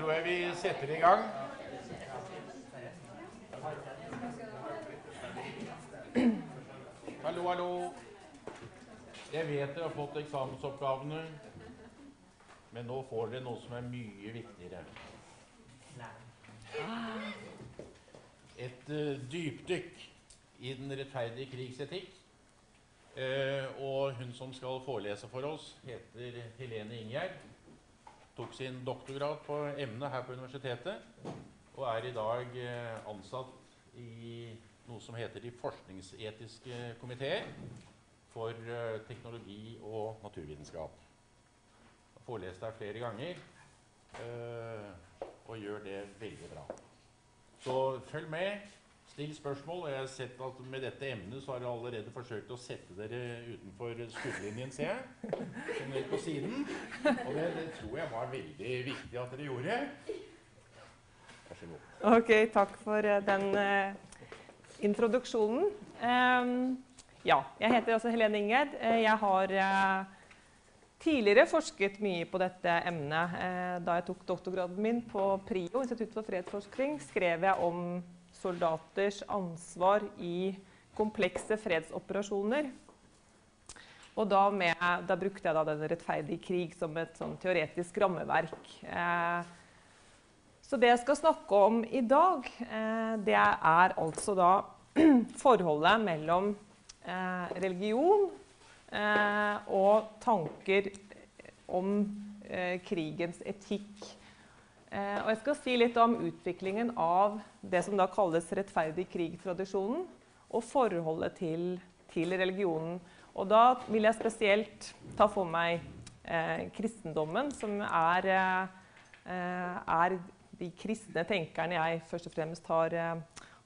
tror jeg vi setter i gang. Hallo, hallo. Jeg vet dere har fått eksamensoppgavene, men nå får dere noe som er mye viktigere. Et uh, dypdykk i den rettferdige krigs etikk. Uh, og hun som skal forelese for oss, heter Helene Ingjerd. Tok sin doktorgrad på emnet her på universitetet og er i dag uh, ansatt i noe som heter de forskningsetiske komiteer for teknologi og naturvitenskap. Jeg har forelest der flere ganger og gjør det veldig bra. Så følg med. Still spørsmål. Jeg har sett at Med dette emnet så har dere allerede forsøkt å sette dere utenfor skuddlinjen, ser jeg. Sånn på siden. Og det, det, tror jeg var veldig viktig at dere gjorde. Vær så god. Ok, takk for den uh, introduksjonen. Um, ja, jeg heter også Helene Ingerd. Jeg har uh, tidligere forsket mye på dette emnet. Eh, da jeg tok doktorgraden min på PRIO, Institutt for fredsforskning, skrev jeg om soldaters ansvar i komplekse fredsoperasjoner. Og da, med, da brukte jeg da den rettferdige krig som et sånn teoretisk rammeverk. Eh, så det jeg skal snakke om i dag, eh, det er altså da forholdet mellom religion Eh, og tanker om krigens etikk. Eh, og jeg skal si litt om utviklingen av det som da kalles rettferdig krig-tradisjonen, og forholdet til, til, religionen. Og da vil jeg spesielt ta for meg eh, kristendommen, som er, eh, er, de kristne tenkerne jeg først og fremst har,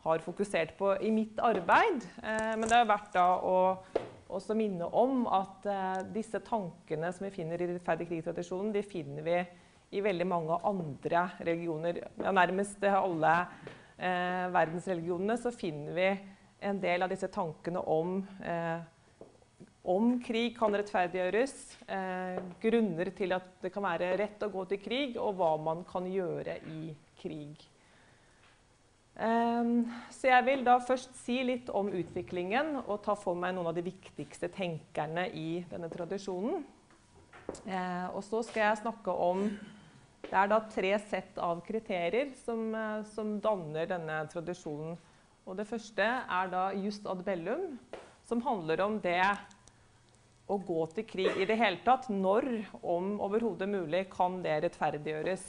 har fokusert på i mitt arbeid. Eh, men det har vært da å også minne om at uh, disse tankene som vi finner i rettferdig krig-tradisjonen, de finner vi i veldig mange andre religioner. Ja, nærmest alle eh, verdensreligionene så finner vi en del av disse tankene om, eh, om krig kan rettferdiggjøres, grunner til at det kan være rett å gå til krig, og hva man kan gjøre i krig. Ehm, så jeg vil da først si litt om utviklingen og ta for meg noen av de viktigste tenkerne i denne tradisjonen. Eh, og så skal jeg snakke om Det er da tre sett av kriterier som, eh, som danner denne tradisjonen. Og det første er da just ad bellum, som handler om det å gå til krig i det hele tatt. Når, om overhodet mulig, kan det rettferdiggjøres,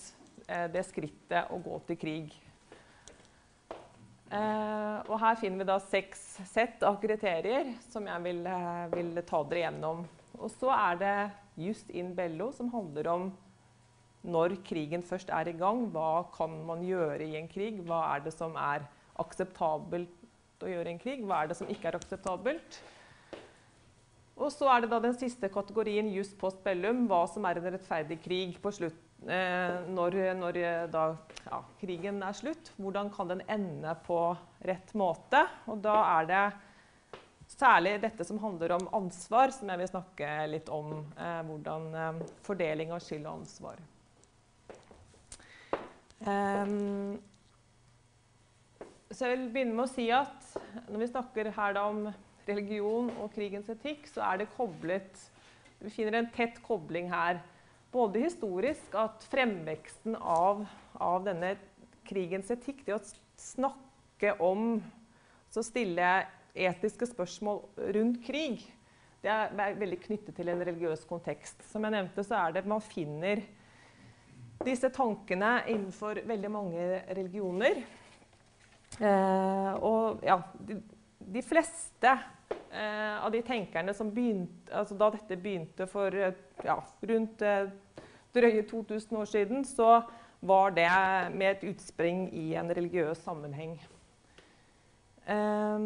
eh, det skrittet å gå til krig. Uh, og her finner vi da seks sett av kriterier som jeg vil, vil, ta dere gjennom. Og så er det just in bello, som handler om når krigen først er i gang. Hva kan man gjøre i en krig? Hva er det som er akseptabelt å gjøre i en krig? Hva er det som ikke er akseptabelt? Og så er det da den siste kategorien just post bellum, hva som er en rettferdig krig på slutt, eh, når, når da, ja, krigen er slutt. Hvordan kan den ende på rett måte? Og da er det særlig dette som handler om ansvar, som jeg vil snakke litt om. Eh, hvordan eh, fordeling av skyld og ansvar. Um, så jeg vil begynne med å si at når vi snakker her om religion og krigens etikk, så er det koblet Vi finner en tett kobling her. Både historisk, at fremveksten av, av denne krigens etikk, det å snakke om Så stille etiske spørsmål rundt krig, det er veldig knyttet til en religiøs kontekst. Som jeg nevnte, så er det man finner disse tankene innenfor veldig mange religioner. Eh, og ja, de, de fleste eh, av de tenkerne som begynte, altså da dette begynte for eh, ja, rundt eh, drøye 2000 år siden, så var det med et utspring i en religiøs sammenheng. Eh,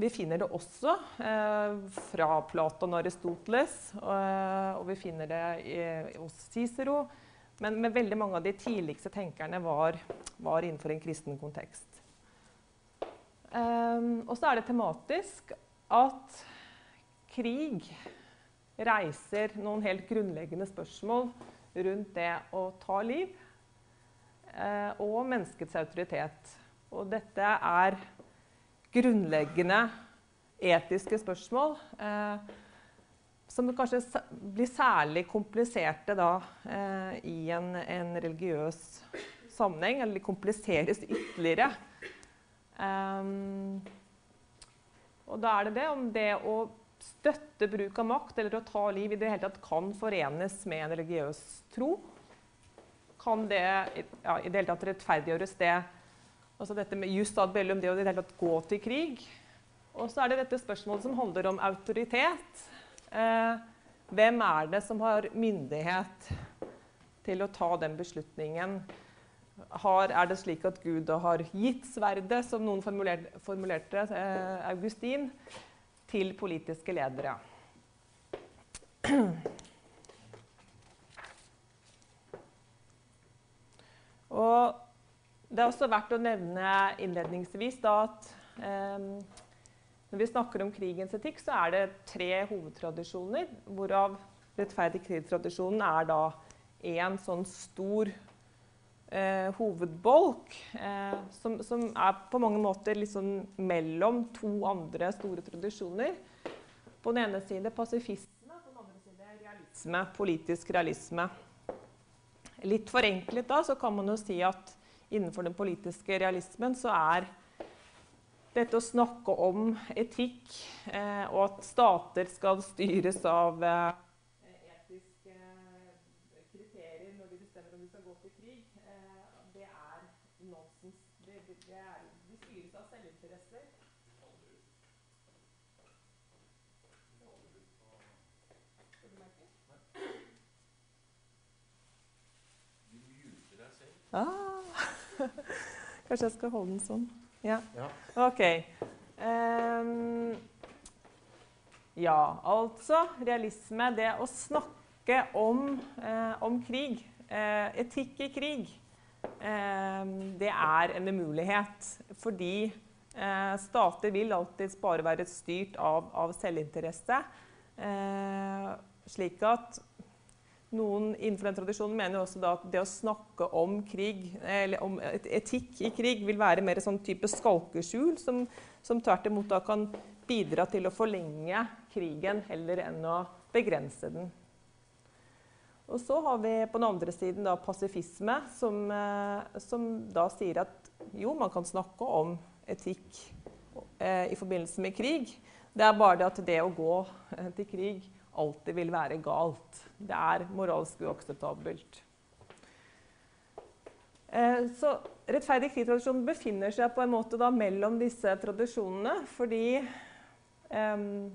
vi finner det også eh, fra Platon og Aristoteles, eh, og vi finner det i, hos Cicero. Men, men, veldig mange av de tidligste tenkerne var, var innenfor en kristen kontekst. Um, og så er det tematisk at krig reiser noen helt grunnleggende spørsmål rundt det å ta liv. uh, og menneskets autoritet. Og dette er grunnleggende etiske spørsmål eh, som kanskje blir særlig kompliserte da, eh, i en, en, religiøs sammenheng, eller de kompliseres ytterligere. Um, og da er det det om det å støtte bruk av makt eller å ta liv i det hele tatt kan forenes med en religiøs tro. Kan det ja, i det hele tatt rettferdiggjøres, det Altså dette med just ad bellum, det å i det hele tatt gå til krig. Og så er det dette spørsmålet som handler om autoritet. Eh, hvem er det som har myndighet til å ta den beslutningen? Har, er det slik at Gud har gitt sverdet, som noen formulerte, formulerte eh, Augustin, til politiske ledere? Og det er også verdt å nevne innledningsvis da, at eh, når vi snakker om krigens etikk, så er det tre hovedtradisjoner, hvorav rettferdig krig-tradisjonen er da én sånn stor eh, hovedbolk, eh, som, som, er på mange måter liksom mellom to andre store tradisjoner. På den ene side pasifisme, på den andre side realisme, politisk realisme. Litt forenklet da, så kan man jo si at innenfor den politiske realismen så er dette å snakke om etikk eh, og at stater skal styres av eh, etiske kriterier når de bestemmer om de skal gå til krig, eh, det er nonsens. Det, det, det er, de styres av selvinteresser. Ah. Kanskje jeg skal holde den sånn? Ja. OK. Um, ja, altså realisme. Det å snakke om, eh, om krig, eh, etikk i krig, eh, det er en umulighet. Fordi eh, stater vil alltid bare være styrt av, av selvinteresse. Eh, slik at noen innenfor den tradisjonen mener også at det å snakke om krig, eller om etikk i krig vil være mer sånn type skalkeskjul, som, som tvert imot da kan bidra til å forlenge krigen heller enn å begrense den. Og så har vi på den andre siden da pasifisme, som, eh, som da sier at jo, man kan snakke om etikk eh, i forbindelse med krig. Det er bare det at det å gå eh, til krig alltid vil være galt. Det er moralsk uakseptabelt. Eh, så rettferdig krig-tradisjon befinner seg på en måte da mellom disse tradisjonene, fordi um,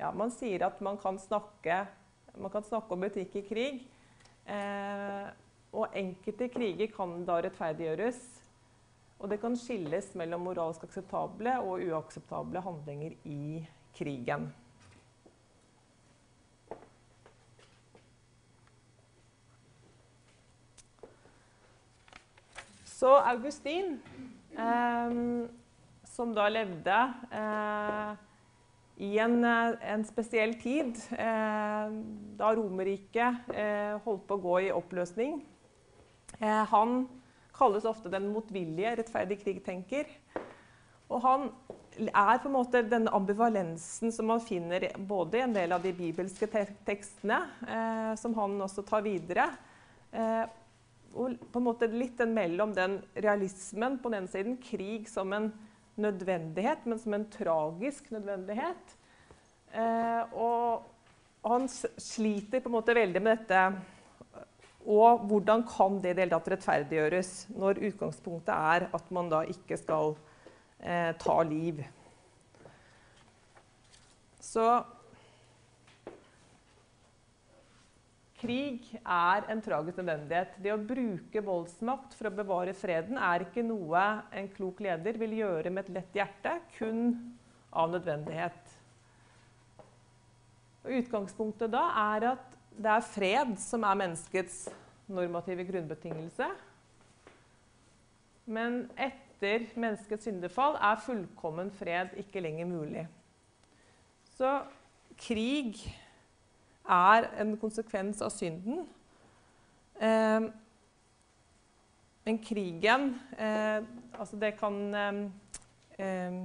ja, man sier at man kan snakke, man kan snakke om etikk i krig. Eh, og enkelte kriger kan da rettferdiggjøres. Og det kan skilles mellom moralsk akseptable og uakseptable handlinger i krigen. Så Augustin, eh, som da levde eh, i en, eh, en, spesiell tid, eh, da Romerriket eh, holdt på å gå i oppløsning eh, Han kalles ofte den motvillige, rettferdig krigtenker. Og han er på en måte den ambivalensen som man finner både i en del av de bibelske tekstene, tekstene, som han også tar videre og på en måte litt den mellom den realismen på den ene siden, krig som en nødvendighet, men som en tragisk nødvendighet. Eh, og han sliter på en måte veldig med dette. Og hvordan kan det i det rettferdiggjøres når utgangspunktet er at man da ikke skal eh, ta liv? Så Krig er en tragisk nødvendighet. Det å bruke voldsmakt for å bevare freden er ikke noe en klok leder vil gjøre med et lett hjerte, kun av nødvendighet. Og utgangspunktet da er at det er fred som er menneskets normative grunnbetingelse. Men etter menneskets syndefall er fullkommen fred ikke lenger mulig. Så krig er en konsekvens av synden. Eh, men krigen eh, altså det kan eh,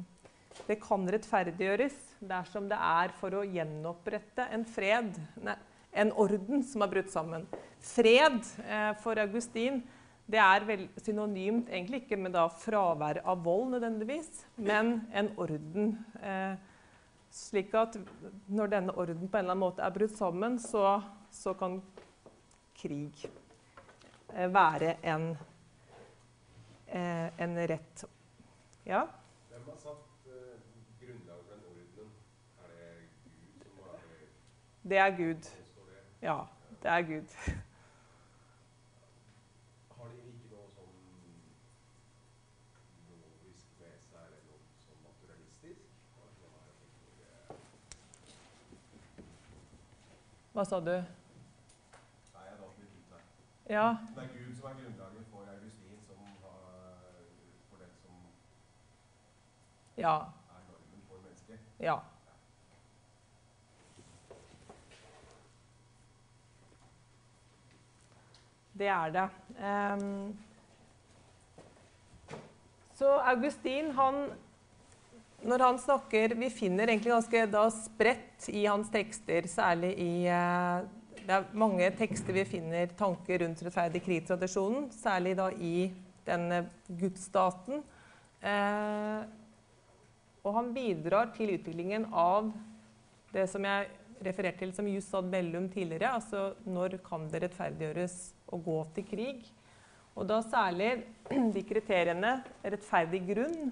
det kan rettferdiggjøres dersom det er for å gjenopprette en fred, nei, en orden som er brutt sammen. Fred eh, for Augustin det er vel synonymt egentlig ikke med fravær av vold nødvendigvis, men en orden. Eh, slik at når denne orden på en eller annen måte er brutt sammen, så, så kan krig eh, være en, eh, en rett Ja? Hvem har satt uh, grunnlaget for den ordenen? Er det Gud som har Det er Gud. Ja, det er Gud. Har de ikke noe sånn logisk med seg, eller noe sånn naturalistisk? Har de noe her som ikke- Hva sa du? Nei, jeg datt litt ut der. Ja, Det er Gud som er grunnlaget for Augustin, som har, for den som ja, er normen for mennesket. ja. Det er det. Um, så Augustin, han Når han snakker Vi finner egentlig ganske da spredt i hans tekster, særlig i eh, Det er mange tekster vi finner tanker rundt rettferdig krig-tradisjonen, særlig da i denne gudsstaten. Eh, og han bidrar til utviklingen av det som jeg refererte til som jus ad bellum tidligere, altså når kan det rettferdiggjøres å gå til krig? Og da særlig de kriteriene rettferdig grunn,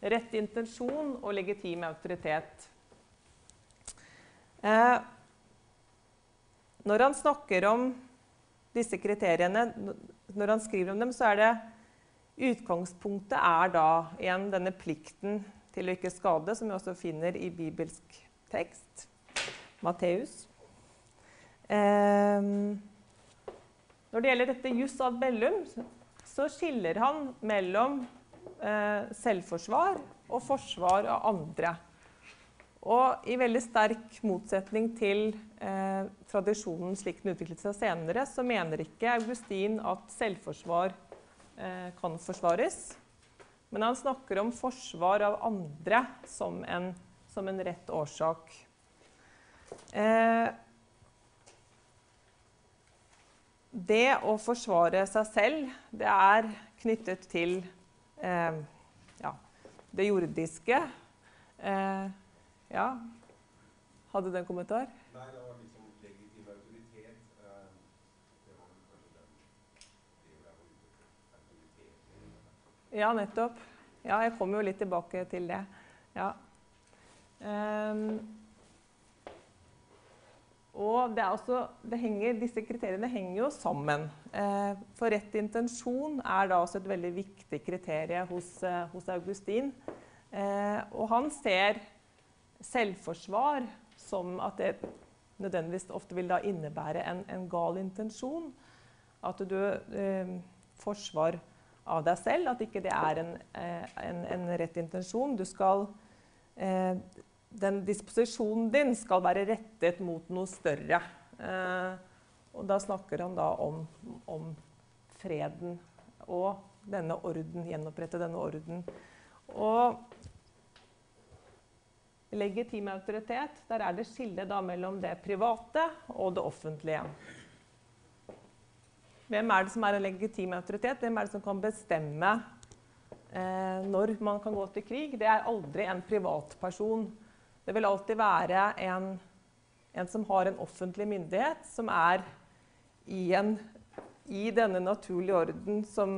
rett intensjon og legitim autoritet. Eh, når han snakker om disse kriteriene, når han skriver om dem, så er det Utgangspunktet er da igjen denne plikten til å ikke skade, som vi også finner i bibelsk tekst. Matteus. Eh, når det gjelder dette jus ad bellum, så skiller han mellom selvforsvar og forsvar av andre. Og i veldig sterk motsetning til eh, tradisjonen slik den utviklet seg senere, så mener ikke Augustin at selvforsvar eh, kan forsvares. Men han snakker om forsvar av andre som en, som en rett årsak. Eh, det å forsvare seg selv, det er knyttet til eh, ja, det jordiske. Eh, ja, hadde du en kommentar? Nei, det var liksom legitim autoritet. eh, Det var kanskje den det var ute etter. Autoritet. Ja, nettopp. Ja, jeg kommer jo litt tilbake til det. Ja. Ehm, og det også, det henger, disse kriteriene henger jo sammen. Eh, for rett intensjon er da også et veldig viktig kriterium hos, eh, hos Augustin. Eh, og han ser selvforsvar som at det nødvendigvis ofte vil da innebære en, en gal intensjon. At du eh, forsvar av deg selv, at ikke det er en, en, en rett intensjon. Du skal eh, Den disposisjonen din skal være rettet mot noe større. Eh, og da snakker han da om, om freden og denne orden, gjenopprette denne orden. Og legitim autoritet, der er det skille da mellom det private og det offentlige. Hvem er det som er en legitim autoritet? Hvem er det som kan bestemme eh, når man kan gå til krig? Det er aldri en privatperson. Det vil alltid være en, en som har en offentlig myndighet, som er i, en, i denne naturlige orden, som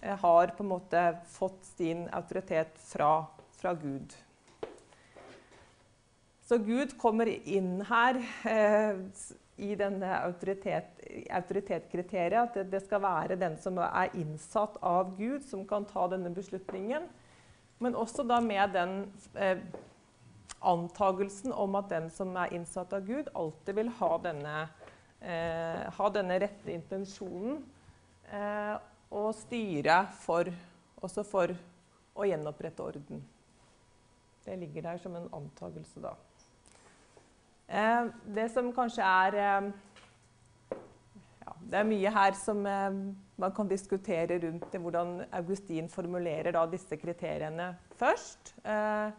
eh, har på en måte fått sin autoritet fra, fra Gud. Så Gud kommer inn her eh, i denne autoritet, autoritetskriteriet. At det, det skal være den som er innsatt av Gud, som kan ta denne beslutningen. Men også da med den eh, antagelsen om at den som er innsatt av Gud, alltid vil ha denne, eh, ha denne rette intensjonen. Eh, og styre for, også for å gjenopprette orden. Det ligger der som en antagelse, da. Eh, det som kanskje er eh, ja, Det er mye her som, eh, man kan diskutere rundt hvordan Augustin formulerer da disse kriteriene først. Eh,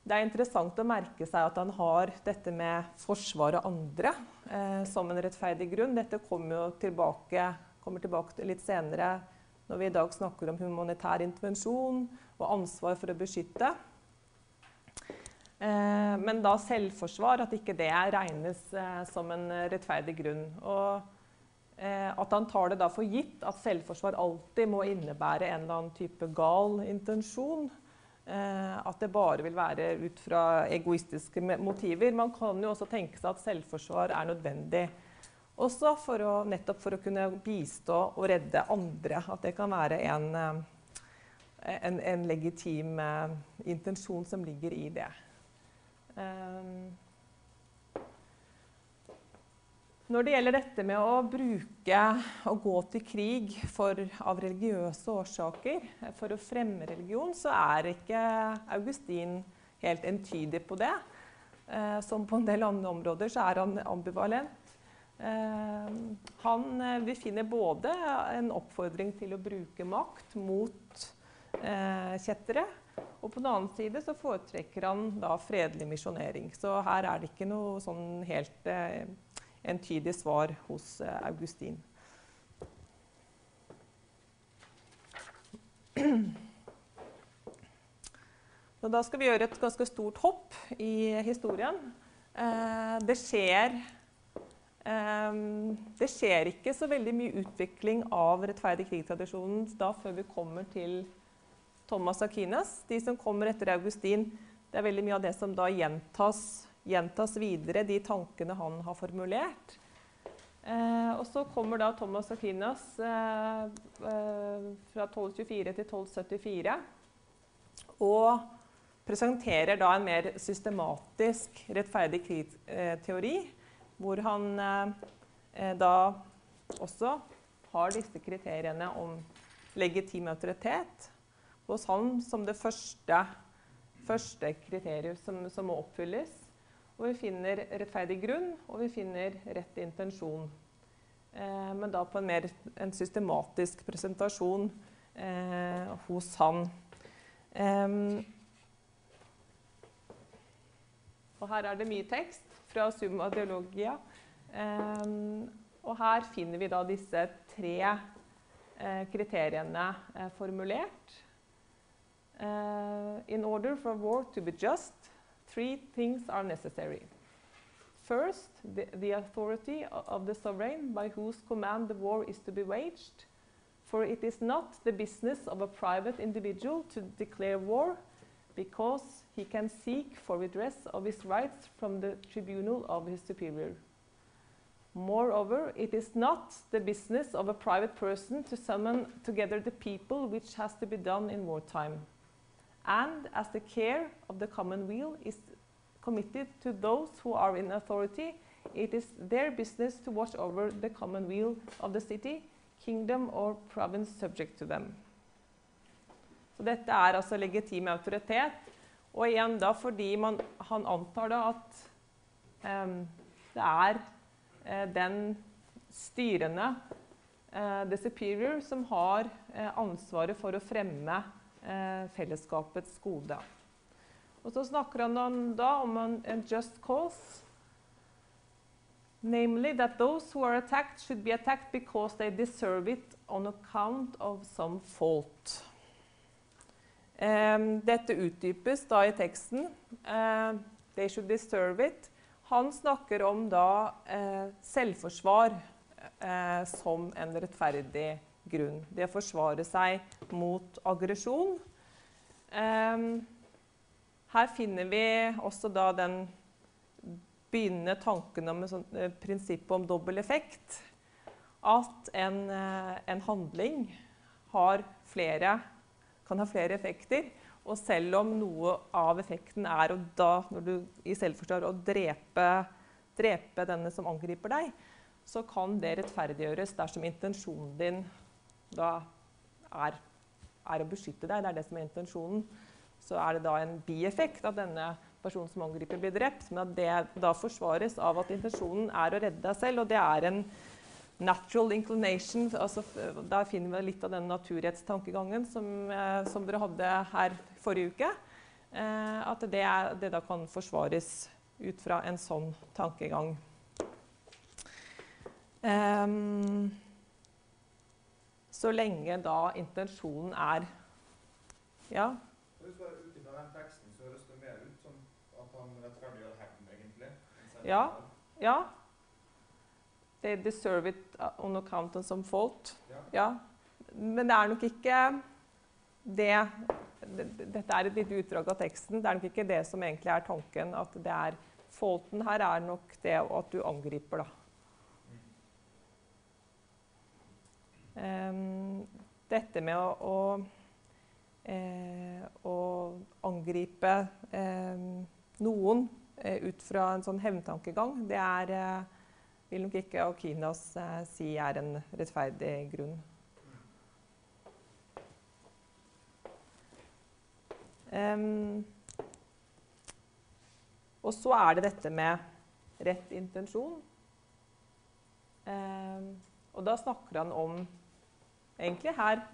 det er interessant å merke seg at han har dette med forsvar av andre eh, som en rettferdig grunn. Dette kommer tilbake, kommer tilbake litt senere når vi i dag snakker om humanitær intervensjon og ansvar for å beskytte. Eh, men da selvforsvar, at ikke det regnes eh, som en rettferdig grunn. Og eh, at han tar det for gitt at selvforsvar alltid må innebære en eller annen type gal intensjon. Eh, at det bare vil være ut fra egoistiske motiver. Man kan jo også tenke seg at selvforsvar er nødvendig. Også for å, nettopp for å kunne bistå og redde andre. At det kan være en, eh, en, en legitim uh, intensjon som ligger i det. Um, Når det gjelder dette med å bruke og gå til krig for, av religiøse årsaker for å fremme religion, så er ikke Augustin helt entydig på det. Eh, som på en del andre områder så er han ambivalent. Eh, han, vil vi finner både en oppfordring til å bruke makt mot eh, kjettere, og på den annen side så foretrekker han da fredelig misjonering. Så her er det ikke noe sånn helt eh, entydig svar hos eh, Augustin. Da skal vi gjøre et ganske stort hopp i historien. Eh, det skjer eh, det skjer ikke så veldig mye utvikling av rettferdig krig-tradisjonen da før vi kommer til Thomas Aquinas. De som kommer etter Augustin, det er veldig mye av det som da gjentas gjentas videre de tankene han har formulert. Eh, og så kommer da Thomas Aquinas eh, eh, fra 1224 til 1274 og presenterer da en mer systematisk rettferdig krig-teori, hvor han eh, da også har disse kriteriene om legitim autoritet hos han som det første, første kriteriet som, som må oppfylles. Og vi finner rettferdig grunn, og vi finner rett intensjon. Eh, men da på en mer en systematisk presentasjon eh, hos han. Eh, og her er det mye tekst fra Summa Dialogia. og her finner vi da disse tre eh, kriteriene eh, formulert. Eh, in order for war to be just, three things are necessary. First, the, the, authority of the sovereign by whose command the war is to be waged. For it is not the business of a private individual to declare war, because he can seek for redress of his rights from the tribunal of his superior. Moreover, it is not the business of a private person to summon together the people, which has to be done in wartime and as the care of the common weal is committed to those who are in authority, it is their business to watch over the common weal of the city, kingdom or province subject to them. Så dette er altså legitim autoritet. Og igjen da fordi man, han antar da at um, det er uh, den styrende, uh, the superior, som har uh, ansvaret for å fremme eh, fellesskapets gode. Og så snakker han da om en, en just cause. Namely that those who are attacked should be attacked because they deserve it on account of some fault. Um, dette utdypes da i teksten. Uh, they should deserve it. Han snakker om da uh, selvforsvar uh, som en rettferdig grunn. Det å forsvare seg mot aggresjon. Um, her finner vi også da den begynnende tanken om sånt, eh, prinsippet om dobbel effekt. At en, eh, en handling flere, kan ha flere effekter. Og selv om noe av effekten er å, da, når du i å drepe, drepe denne som angriper deg, så kan det rettferdiggjøres dersom intensjonen din da er, er, å beskytte deg. Det er det som er intensjonen. Så er det da en bieffekt at denne personen som angriper, blir drept. Men at det da forsvares av at intensjonen er å redde deg selv. Og det er en natural inclination. Altså, der finner vi litt av den naturrettstankegangen som, eh, som dere hadde her forrige uke. Eh, at det, er, det da kan forsvares ut fra en sånn tankegang. Ehm, så lenge da intensjonen er Ja, Hvis du er ute fra den teksten, så høres det mer ut som at han rettferdiggjør hevn, egentlig. Ja. ja. They deserve it on account of some fault. Ja. Ja. Men det er nok ikke det det- Dette er et lite utdrag av teksten. Det er nok ikke det som egentlig er tanken. At det er Faulten her er nok det at du angriper, da. Dette med å, å, eh, å angripe eh, noen eh, ut fra en sånn hevntankegang, det er eh, vil nok ikke Akinas si er en rettferdig grunn. Um, og så er det dette med rett intensjon. Um, og da snakker han om egentlig her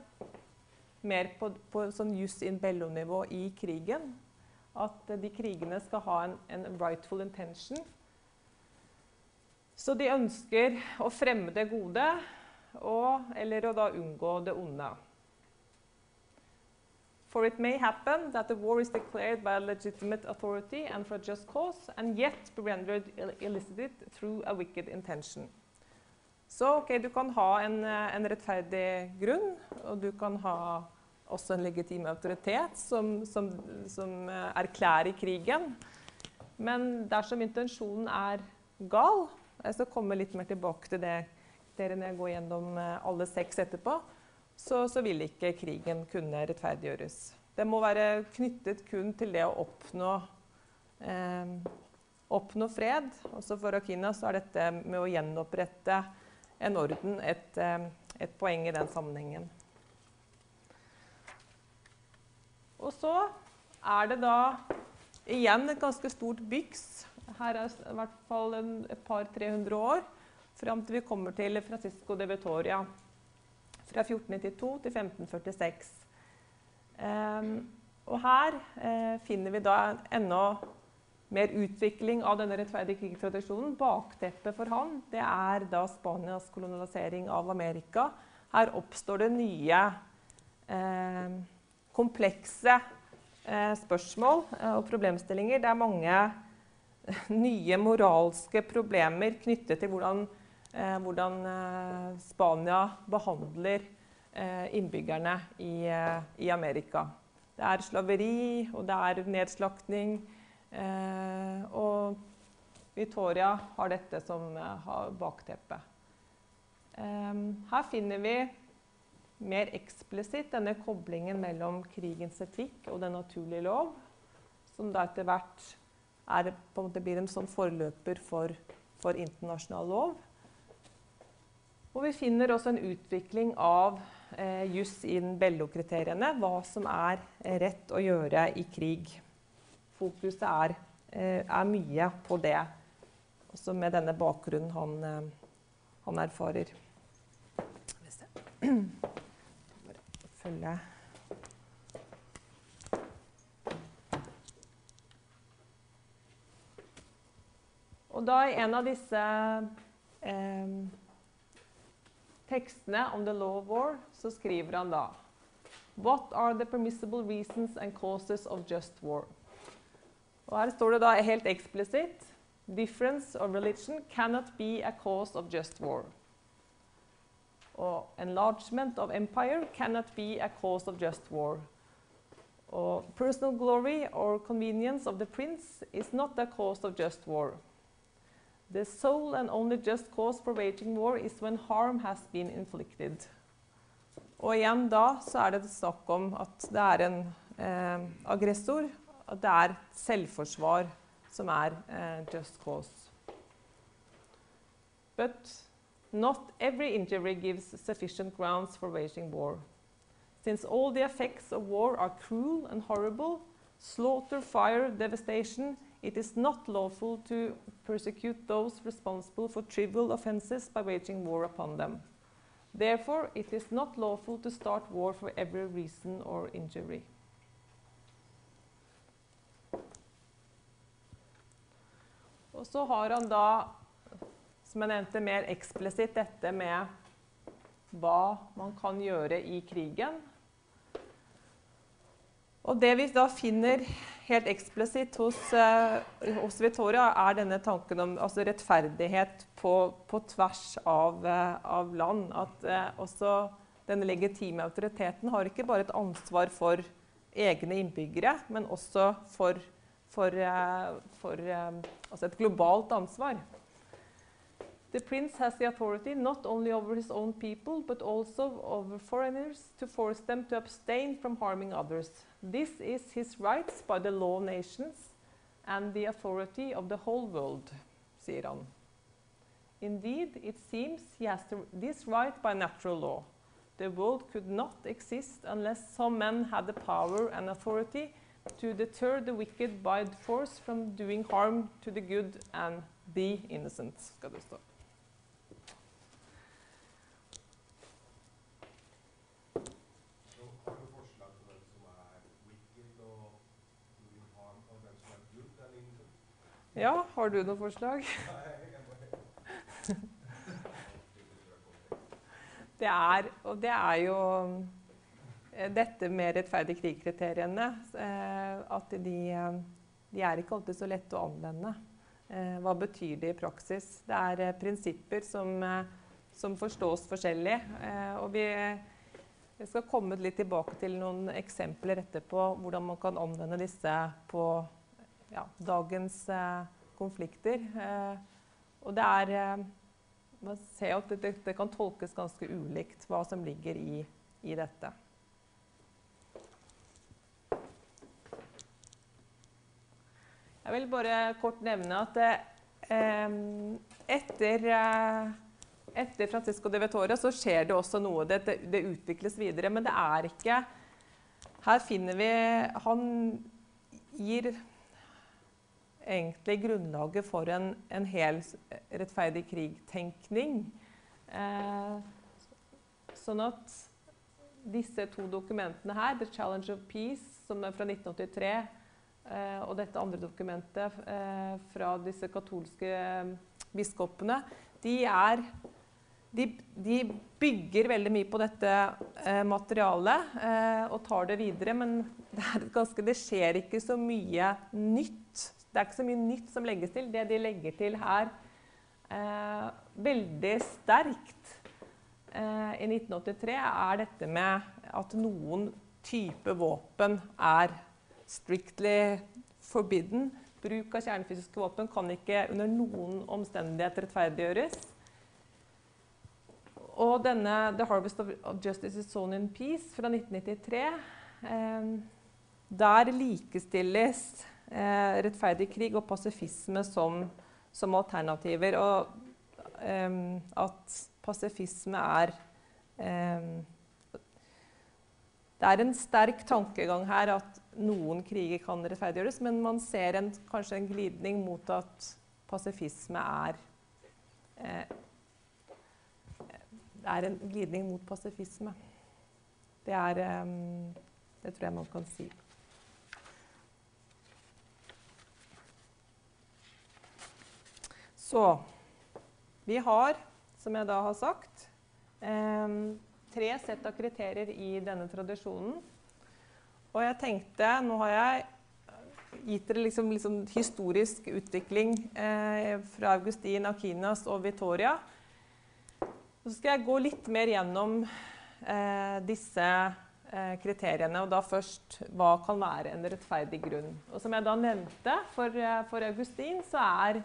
mer på, på sånn jus in bello-nivå i krigen. At de krigene skal ha en, en rightful intention. Så de ønsker å fremme det gode, og, eller å da unngå det onde. For it may happen that the war is declared by a legitimate authority and for a just cause, and yet be rendered illicit through a wicked intention. Så ok, du kan ha en, eh, en rettferdig grunn, og du kan ha også en legitim autoritet som, som, som eh, erklærer krigen. Men dersom intensjonen er gal, jeg skal komme litt mer tilbake til det dere når jeg går gjennom eh, alle seks etterpå, så, så vil ikke krigen kunne rettferdiggjøres. Det må være knyttet kun til det å oppnå, eh, oppnå fred. Også for Akina så er dette med å gjenopprette en orden et, eh, et poeng i den sammenhengen. Og så er det da igjen et ganske stort byks. Her er i hvert fall en, et par-300 år fram til vi kommer til Francisco de Vetoria. Fra 1492 til 1546. Um, og her eh, finner vi da enda mer utvikling av denne rettferdige krigstradisjonen. Bakteppet for han det er da Spanias kolonisering av Amerika. Her oppstår det nye eh, komplekse eh, spørsmål eh, og problemstillinger. Det er mange nye moralske problemer knyttet til hvordan, eh, hvordan eh, Spania behandler eh, innbyggerne i, eh, i Amerika. Det er slaveri, og det er nedslaktning. Eh, og Victoria har dette som eh, bakteppe. Eh, her finner vi mer eksplisitt denne koblingen mellom krigens etikk og den naturlige lov, som da etter hvert er, en blir en sånn forløper for, for internasjonal lov. Og vi finner også en utvikling av eh, juss in bello-kriteriene, hva som er rett å gjøre i krig. Fokuset er, eh, er mye på det, også med denne bakgrunnen han, eh, han erfarer. Bare følge Og da i en av disse eh, tekstene om the law of war, så skriver han da What are the permissible reasons and causes of just war? Og her står det da helt eksplisitt Difference of religion cannot be a cause of just war. Og enlargement of empire cannot be a cause of just war. Og personal glory or convenience of the prince is not a cause of just war. The sole and only just cause for waging war is when harm has been inflicted. Og igjen da så er det snakk om at det er en eh, aggressor, at det er selvforsvar som er eh, just cause. But not every injury gives sufficient grounds for waging war. Since all the effects of war are cruel and horrible, slaughter, fire, devastation it is not lawful to persecute those responsible for trivial offenses by waging war upon them. Therefore, it is not lawful to start war for every reason or injury. Så har han da, som jeg nevnte, mer eksplisitt dette med hva man kan gjøre i krigen. Og det vi da finner helt eksplisitt hos, eh, hos Vittoria, er denne tanken om altså rettferdighet på, på tvers av, eh, av, land. At eh, også denne legitime autoriteten har ikke bare et ansvar for egne innbyggere, men også for, for, eh, for eh, et globalt ansvar. The prince has the authority not only over his own people, but also over foreigners to force them to abstain from harming others. This is his rights by the law of nations and the authority of the whole world, sier han. Indeed, it seems he has this right by natural law. The world could not exist unless some men had the power and authority to deter the wicked by force from doing harm to the good and the innocent, skal det stå. Ja, har du noen forslag? Det er, og det er jo eh, dette med rettferdig krig-kriteriene. eh, At de, de er ikke alltid så lette å anvende. Eh, Hva betyr det i praksis? Det er eh, prinsipper som, eh, som forstås forskjellig. Og vi, vi skal komme litt tilbake til noen eksempler etterpå hvordan man kan anvende disse på ja, dagens konflikter. Og det er man ser at det, det kan tolkes ganske ulikt hva som ligger i, i dette. Jeg vil bare kort nevne at eh, etter, eh, etter Francisco de Vettoria så skjer det også noe. Det, det, utvikles videre, men det er ikke Her finner vi Han gir egentlig grunnlaget for en, en hel rettferdig krig-tenkning. Eh, sånn at disse to dokumentene her, 'The Challenge of Peace', som er fra 1983, eh, og dette andre dokumentet eh, fra disse katolske biskopene, de, er, de, de bygger veldig mye på dette eh, materialet eh, og tar det videre, men det, ganske, det skjer ikke så mye nytt det er ikke så mye nytt som legges til. Det de legger til her eh, veldig sterkt eh, i 1983, er dette med at noen type våpen er strictly forbidden. Bruk av kjernefysiske våpen kan ikke under noen omstendighet rettferdiggjøres. Og denne 'The Harvest of Justice is Sown in Peace' fra 1993, eh, der likestilles eh, rettferdig krig og pasifisme som, som alternativer. Og eh, at pasifisme er eh, Det er en sterk tankegang her at noen kriger kan rettferdiggjøres, men man ser en, kanskje en glidning mot at pasifisme er Det er en glidning mot pasifisme. Det er Det tror jeg man kan si. Så vi har, som jeg da har sagt, eh, tre sett av kriterier i denne tradisjonen. Og jeg tenkte Nå har jeg gitt dere liksom, liksom historisk utvikling eh, fra Augustin, Akinas og Vittoria. Så skal jeg gå litt mer gjennom eh, disse eh, kriteriene. Og da først hva kan være en rettferdig grunn. Og som jeg da nevnte, for, eh, for Augustin så er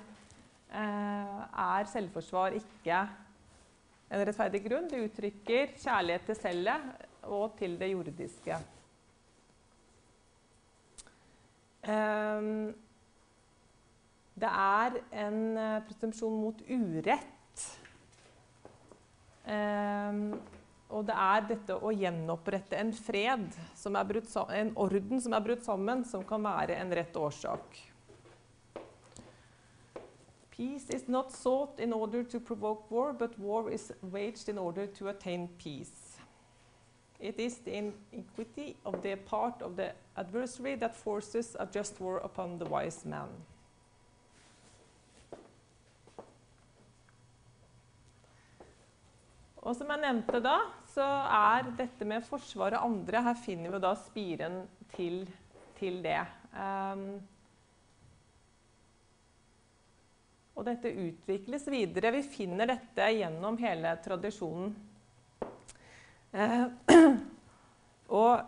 er selvforsvar ikke en rettferdig grunn. Det uttrykker kjærlighet til selvet og til det jordiske. Det er en presumpsjon mot urett. Og det er dette å gjenopprette en fred, brutt, en orden som er brutt sammen, som kan være en rett årsak. Peace is not sought in order to provoke war, but war is waged in order to attain peace. It is the iniquity of the part of the adversary that forces a just war upon the wise man. Og som jeg nevnte da, så er dette med forsvar av andre Her finner vi da spiren til, til det. Um, og dette utvikles videre. Vi finner dette gjennom hele tradisjonen. Eh, og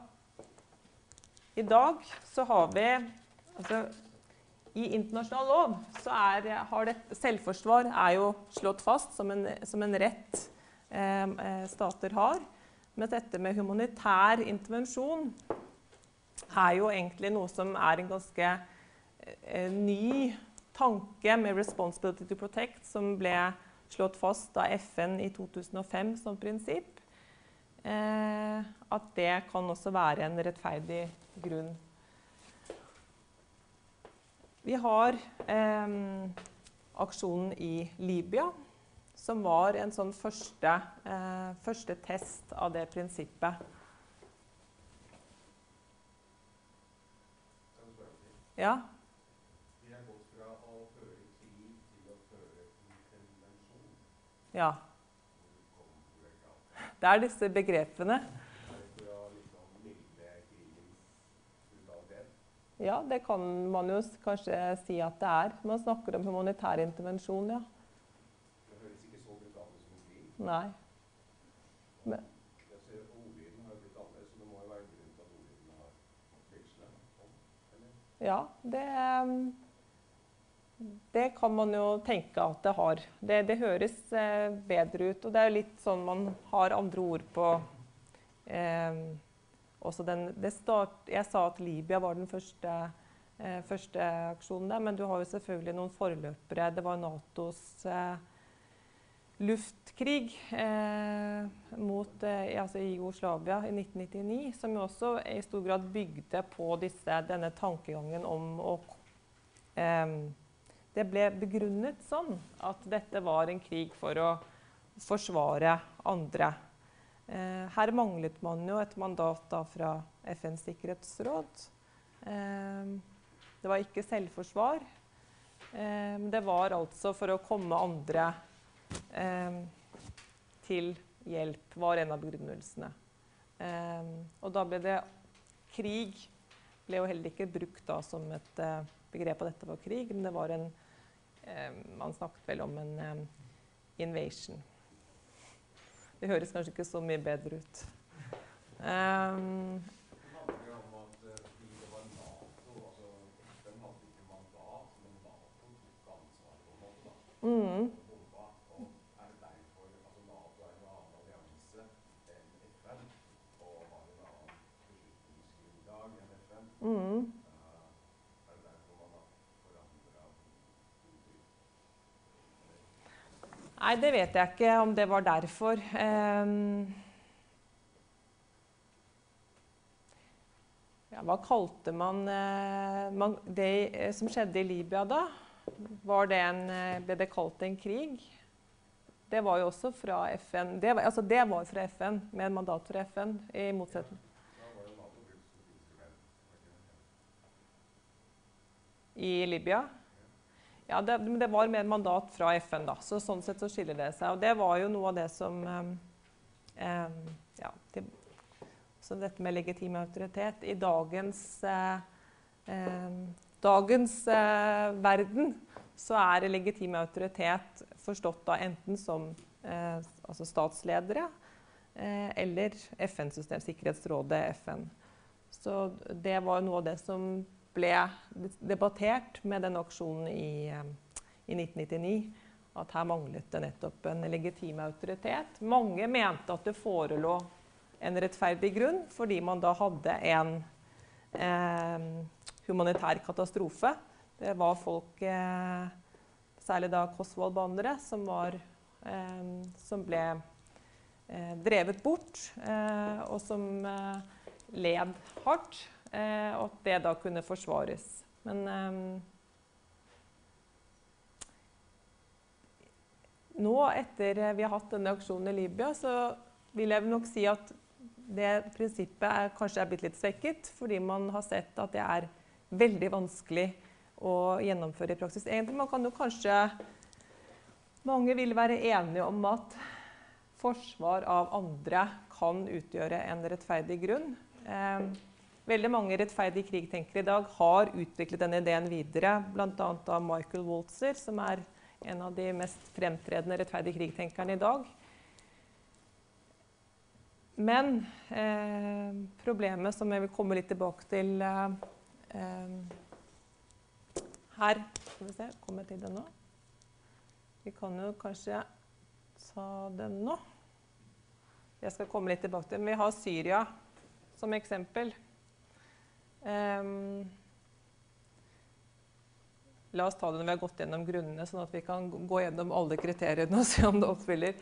i dag så har vi altså, I internasjonal lov så er, har det, selvforsvar er jo slått fast som en, som en rett Eh, eh, stater har. Men dette med humanitær intervensjon er jo egentlig noe som er en ganske eh, ny tanke med 'responsibility to protect', som ble slått fast av FN i 2005 som prinsipp. Eh, at det kan også være en rettferdig grunn. Vi har eh, aksjonen i Libya, som var en sånn første, eh, første test av det prinsippet. Ja. Vi er gått fra å føre krig til å føre intervensjon. ja. Hvor kom hvor er det er disse begrepene. Ja, det kan man jo kanskje si at det er. Man snakker om humanitær intervensjon, ja. Det høres ikke så brutalt ut som en krig. Nei. Men, ja, det Det kan man jo tenke at det har. Det, det høres eh, bedre ut. Og det er litt sånn man har andre ord på eh, også den, start, Jeg sa at Libya var den første, eh, første aksjonen der, men du har jo selvfølgelig noen forløpere. Det var Natos eh, luftkrig eh, mot, eh, altså i Jugoslavia i 1999, som jo også i stor grad bygde på disse, denne tankegangen om å Det ble begrunnet sånn at dette var en krig for å forsvare andre. Eh, her manglet man jo et mandat da fra FNs sikkerhetsråd. Eh, det var ikke selvforsvar. Eh, det var altså for å komme andre eh, til hjelp, var en av begrunnelsene. Eh, og da ble det Krig ble jo heller ikke brukt da som et eh, begrep at dette var krig, men det var en eh, Man snakket vel om en eh, invasion. Det høres kanskje ikke så mye bedre ut. Um, Det handler Nei, det vet jeg ikke om det var derfor. Ehm, ja, hva kalte man, eh, man Det eh, som skjedde i Libya da? Det en, eh, ble det kalt en krig? Det var jo også fra FN. Det var, altså det var fra FN, med en mandat fra FN, i motsetning i Libya. Ja, det, det var med mandat fra FN, da. Så sånn sett så skiller det seg. Og det var jo noe av det som ehm, Ja. Det, så dette med legitim autoritet I dagens eh, ehm, dagens eh, verden så er legitim autoritet forstått da enten som eh, altså statsledere eh, eller FN-system, Sikkerhetsrådet, FN. Så det var noe av det som ble debattert med den aksjonen i, eh, i 1999. At her manglet det nettopp en legitim autoritet. Mange mente at det forelå en rettferdig grunn, fordi man da hadde en eh, humanitær katastrofe. Det var folk, eh, særlig da Kosvold-bandere, som, eh, som ble eh, drevet bort, eh, og som led hardt. Eh, og at det da kunne forsvares. Men eh, nå, etter vi har hatt denne aksjonen i Libya, så vil jeg nok si at det prinsippet er, kanskje er blitt litt svekket, fordi man har sett at det er veldig vanskelig å gjennomføre i praksis. Egentlig man kan jo kanskje Mange vil være enige om at forsvar av andre kan utgjøre en rettferdig grunn. Eh, veldig mange rettferdige krigtenkere i dag har utviklet denne ideen videre, bl.a. av Michael Waltzer, som er en av de mest fremtredende rettferdige krigtenkerne i dag. Men eh, problemet som jeg vil komme litt tilbake til eh, eh her Skal vi se, kommer jeg til den nå? Vi kan jo kanskje ta den nå. Jeg skal komme litt tilbake til den. Vi har Syria som eksempel. Um, la oss ta det når vi har gått gjennom grunnene, sånn at vi kan gå gjennom alle kriteriene og se om det oppfyller.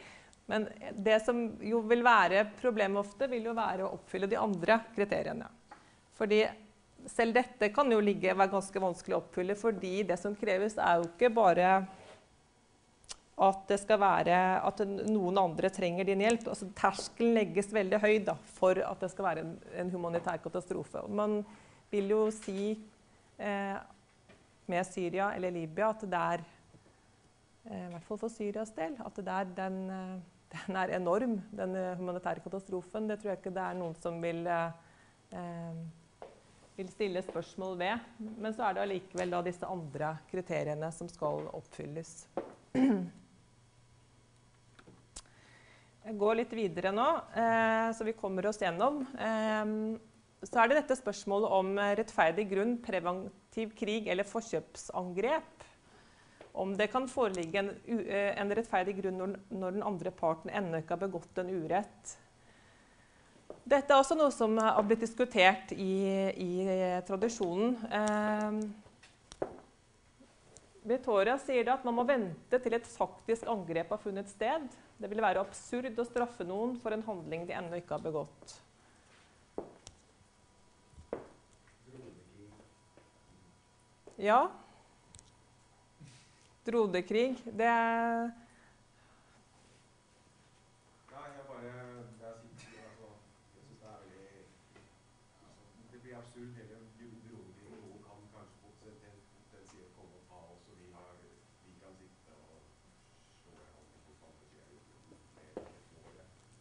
Men det som jo vil være problemet ofte, vil jo være å oppfylle de andre kriteriene. Fordi selv dette kan jo ligge, være ganske vanskelig å oppfylle, fordi det som kreves, er jo ikke bare at det skal være at noen andre trenger din hjelp. Altså, terskelen legges veldig høy da, for at det skal være en, en humanitær katastrofe. Man vil jo si eh, med Syria eller Libya at det er eh, I hvert fall for Syrias del at det er den, eh, den er enorm, den humanitære katastrofen. Det tror jeg ikke det er noen som vil eh, vil stille spørsmål ved. Men så er det allikevel disse andre kriteriene som skal oppfylles. Jeg går litt videre nå, eh, så vi kommer oss gjennom. Eh, så er det dette spørsmålet om rettferdig grunn, preventiv krig eller forkjøpsangrep. Om det kan foreligge en, eh, en rettferdig grunn når, når den andre parten ennå ikke har begått en urett. Dette er også noe som har blitt diskutert i, i tradisjonen. Eh, Victoria sier at man må vente til et faktisk angrep har funnet sted. Det vil være absurd å straffe noen for en handling de ennå ikke har begått. Ja. Dronekrig. Det er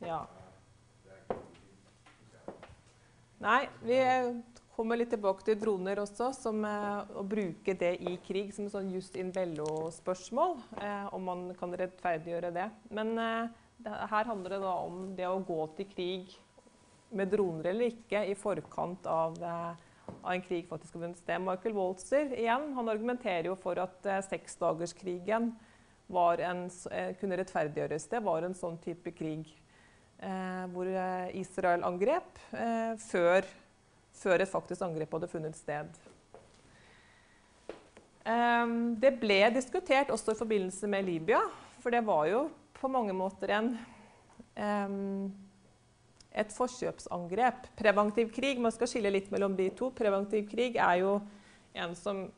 Ja. Nei, vi kommer litt tilbake til droner også, som eh, å bruke det i krig som et sånn just in bello-spørsmål. Eh, om man kan rettferdiggjøre det. Men eh, det, her handler det da om det å gå til krig med droner eller ikke i forkant av, eh, av en krig faktisk har vunnet sted. Michael Waltzer igjen, han argumenterer jo for at eh, seksdagerskrigen en, eh, kunne rettferdiggjøres. Det var en sånn type krig hvor Israel angrep før, før, et faktisk angrep hadde funnet sted. Eh, det ble diskutert også i forbindelse med Libya, for det var jo på mange måter en eh, et forkjøpsangrep. Preventiv krig, man skal skille litt mellom de to. Preventiv krig er jo en som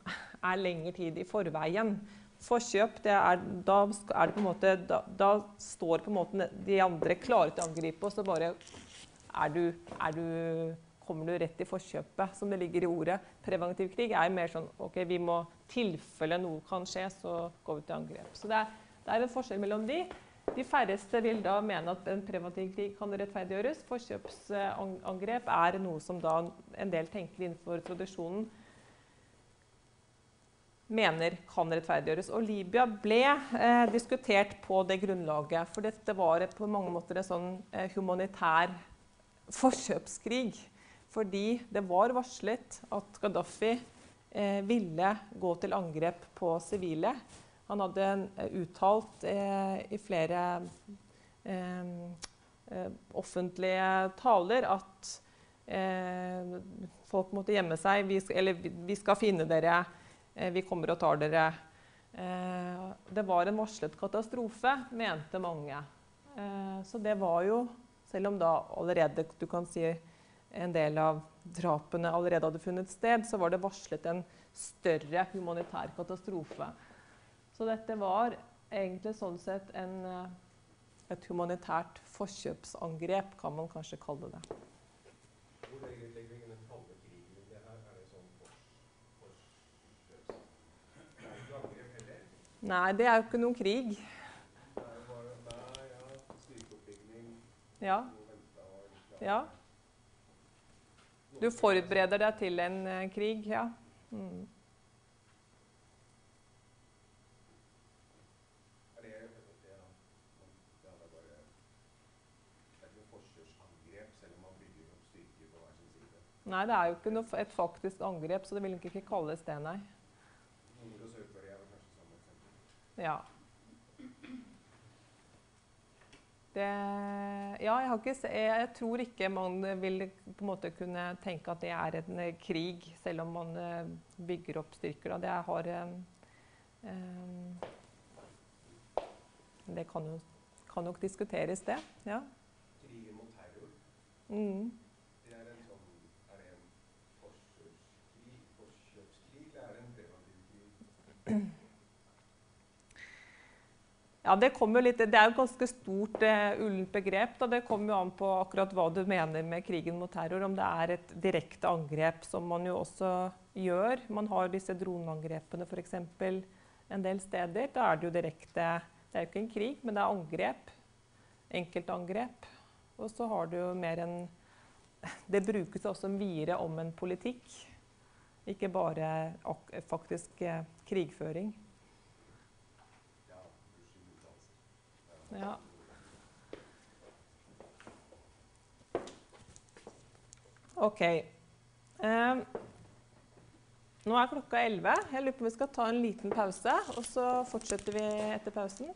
er lengre tid i forveien forkjøp, er, da, er måte, da, da, står de andre klare til å angripe, og så bare er du, er du, kommer du rett i forkjøpet, som det ligger i ordet. Preventiv krig er mer sånn ok, vi må tilfelle noe kan skje, så går vi til angrep. Så det er, det er en forskjell mellom de. De færreste vil da mene at en preventiv krig kan rettferdiggjøres. Forkjøpsangrep er noe som da en del tenker innenfor tradisjonen mener kan rettferdiggjøres. Og Libya ble eh, diskutert på det grunnlaget. For dette var på mange måter en sånn eh, humanitær forkjøpskrig. Fordi det var varslet at Gaddafi eh, ville gå til angrep på sivile. Han hadde eh, uttalt eh, i flere offentlige taler at folk måtte gjemme seg. Vi skal, eller vi skal finne dere vi kommer og tar dere. Det var en varslet katastrofe, mente mange. Så det var jo, selv om da allerede du kan si en del av drapene allerede hadde funnet sted, så var det varslet en større humanitær katastrofe. Så dette var egentlig sånn sett en, eh, et humanitært forkjøpsangrep, kan man kanskje kalle det. Hvor legger vi den kalde krigen i det her? Er det sånn fors... forkjøps... Det ikke angrep heller. Nei, det er jo ikke noen krig. Det er bare Nei, ja, styrkeoppbygging, Ja, ja. Du forbereder deg til en eh, krig, ja. Mm. Ja, ja. Nei, det er jo ikke noe, et faktisk angrep, så det vil ikke kalles det, nei. Nord- og Sør-Korea er vel kanskje samme eksempel. Ja. Det, ja, jeg, har ikke, jeg, tror ikke man vil på en måte kunne tenke at det er en eh, krig, selv om man eh, bygger opp styrker. Det har eh, Det kan, jo, kan nok diskuteres, det. Ja. Krigen mot terror, Mm. det er en sånn Er det en forkjøpskrig, eller er det en preventiv krig? Ja, Det kommer litt, det er jo et ganske stort uh, ullent begrep. Da. Det kommer jo an på akkurat hva du mener med krigen mot terror. Om det er et direkte angrep, som man jo også gjør. Man har disse droneangrepene f.eks. en del steder. Da er det jo direkte Det er jo ikke en krig, men det er angrep. Enkeltangrep. Og så har du jo mer en Det brukes også videre om en politikk. Ikke bare ak faktisk eh, krigføring. Ja. OK. Eh, nå er klokka 11. Jeg lurer på om vi skal ta en liten pause, og så fortsetter vi etter pausen.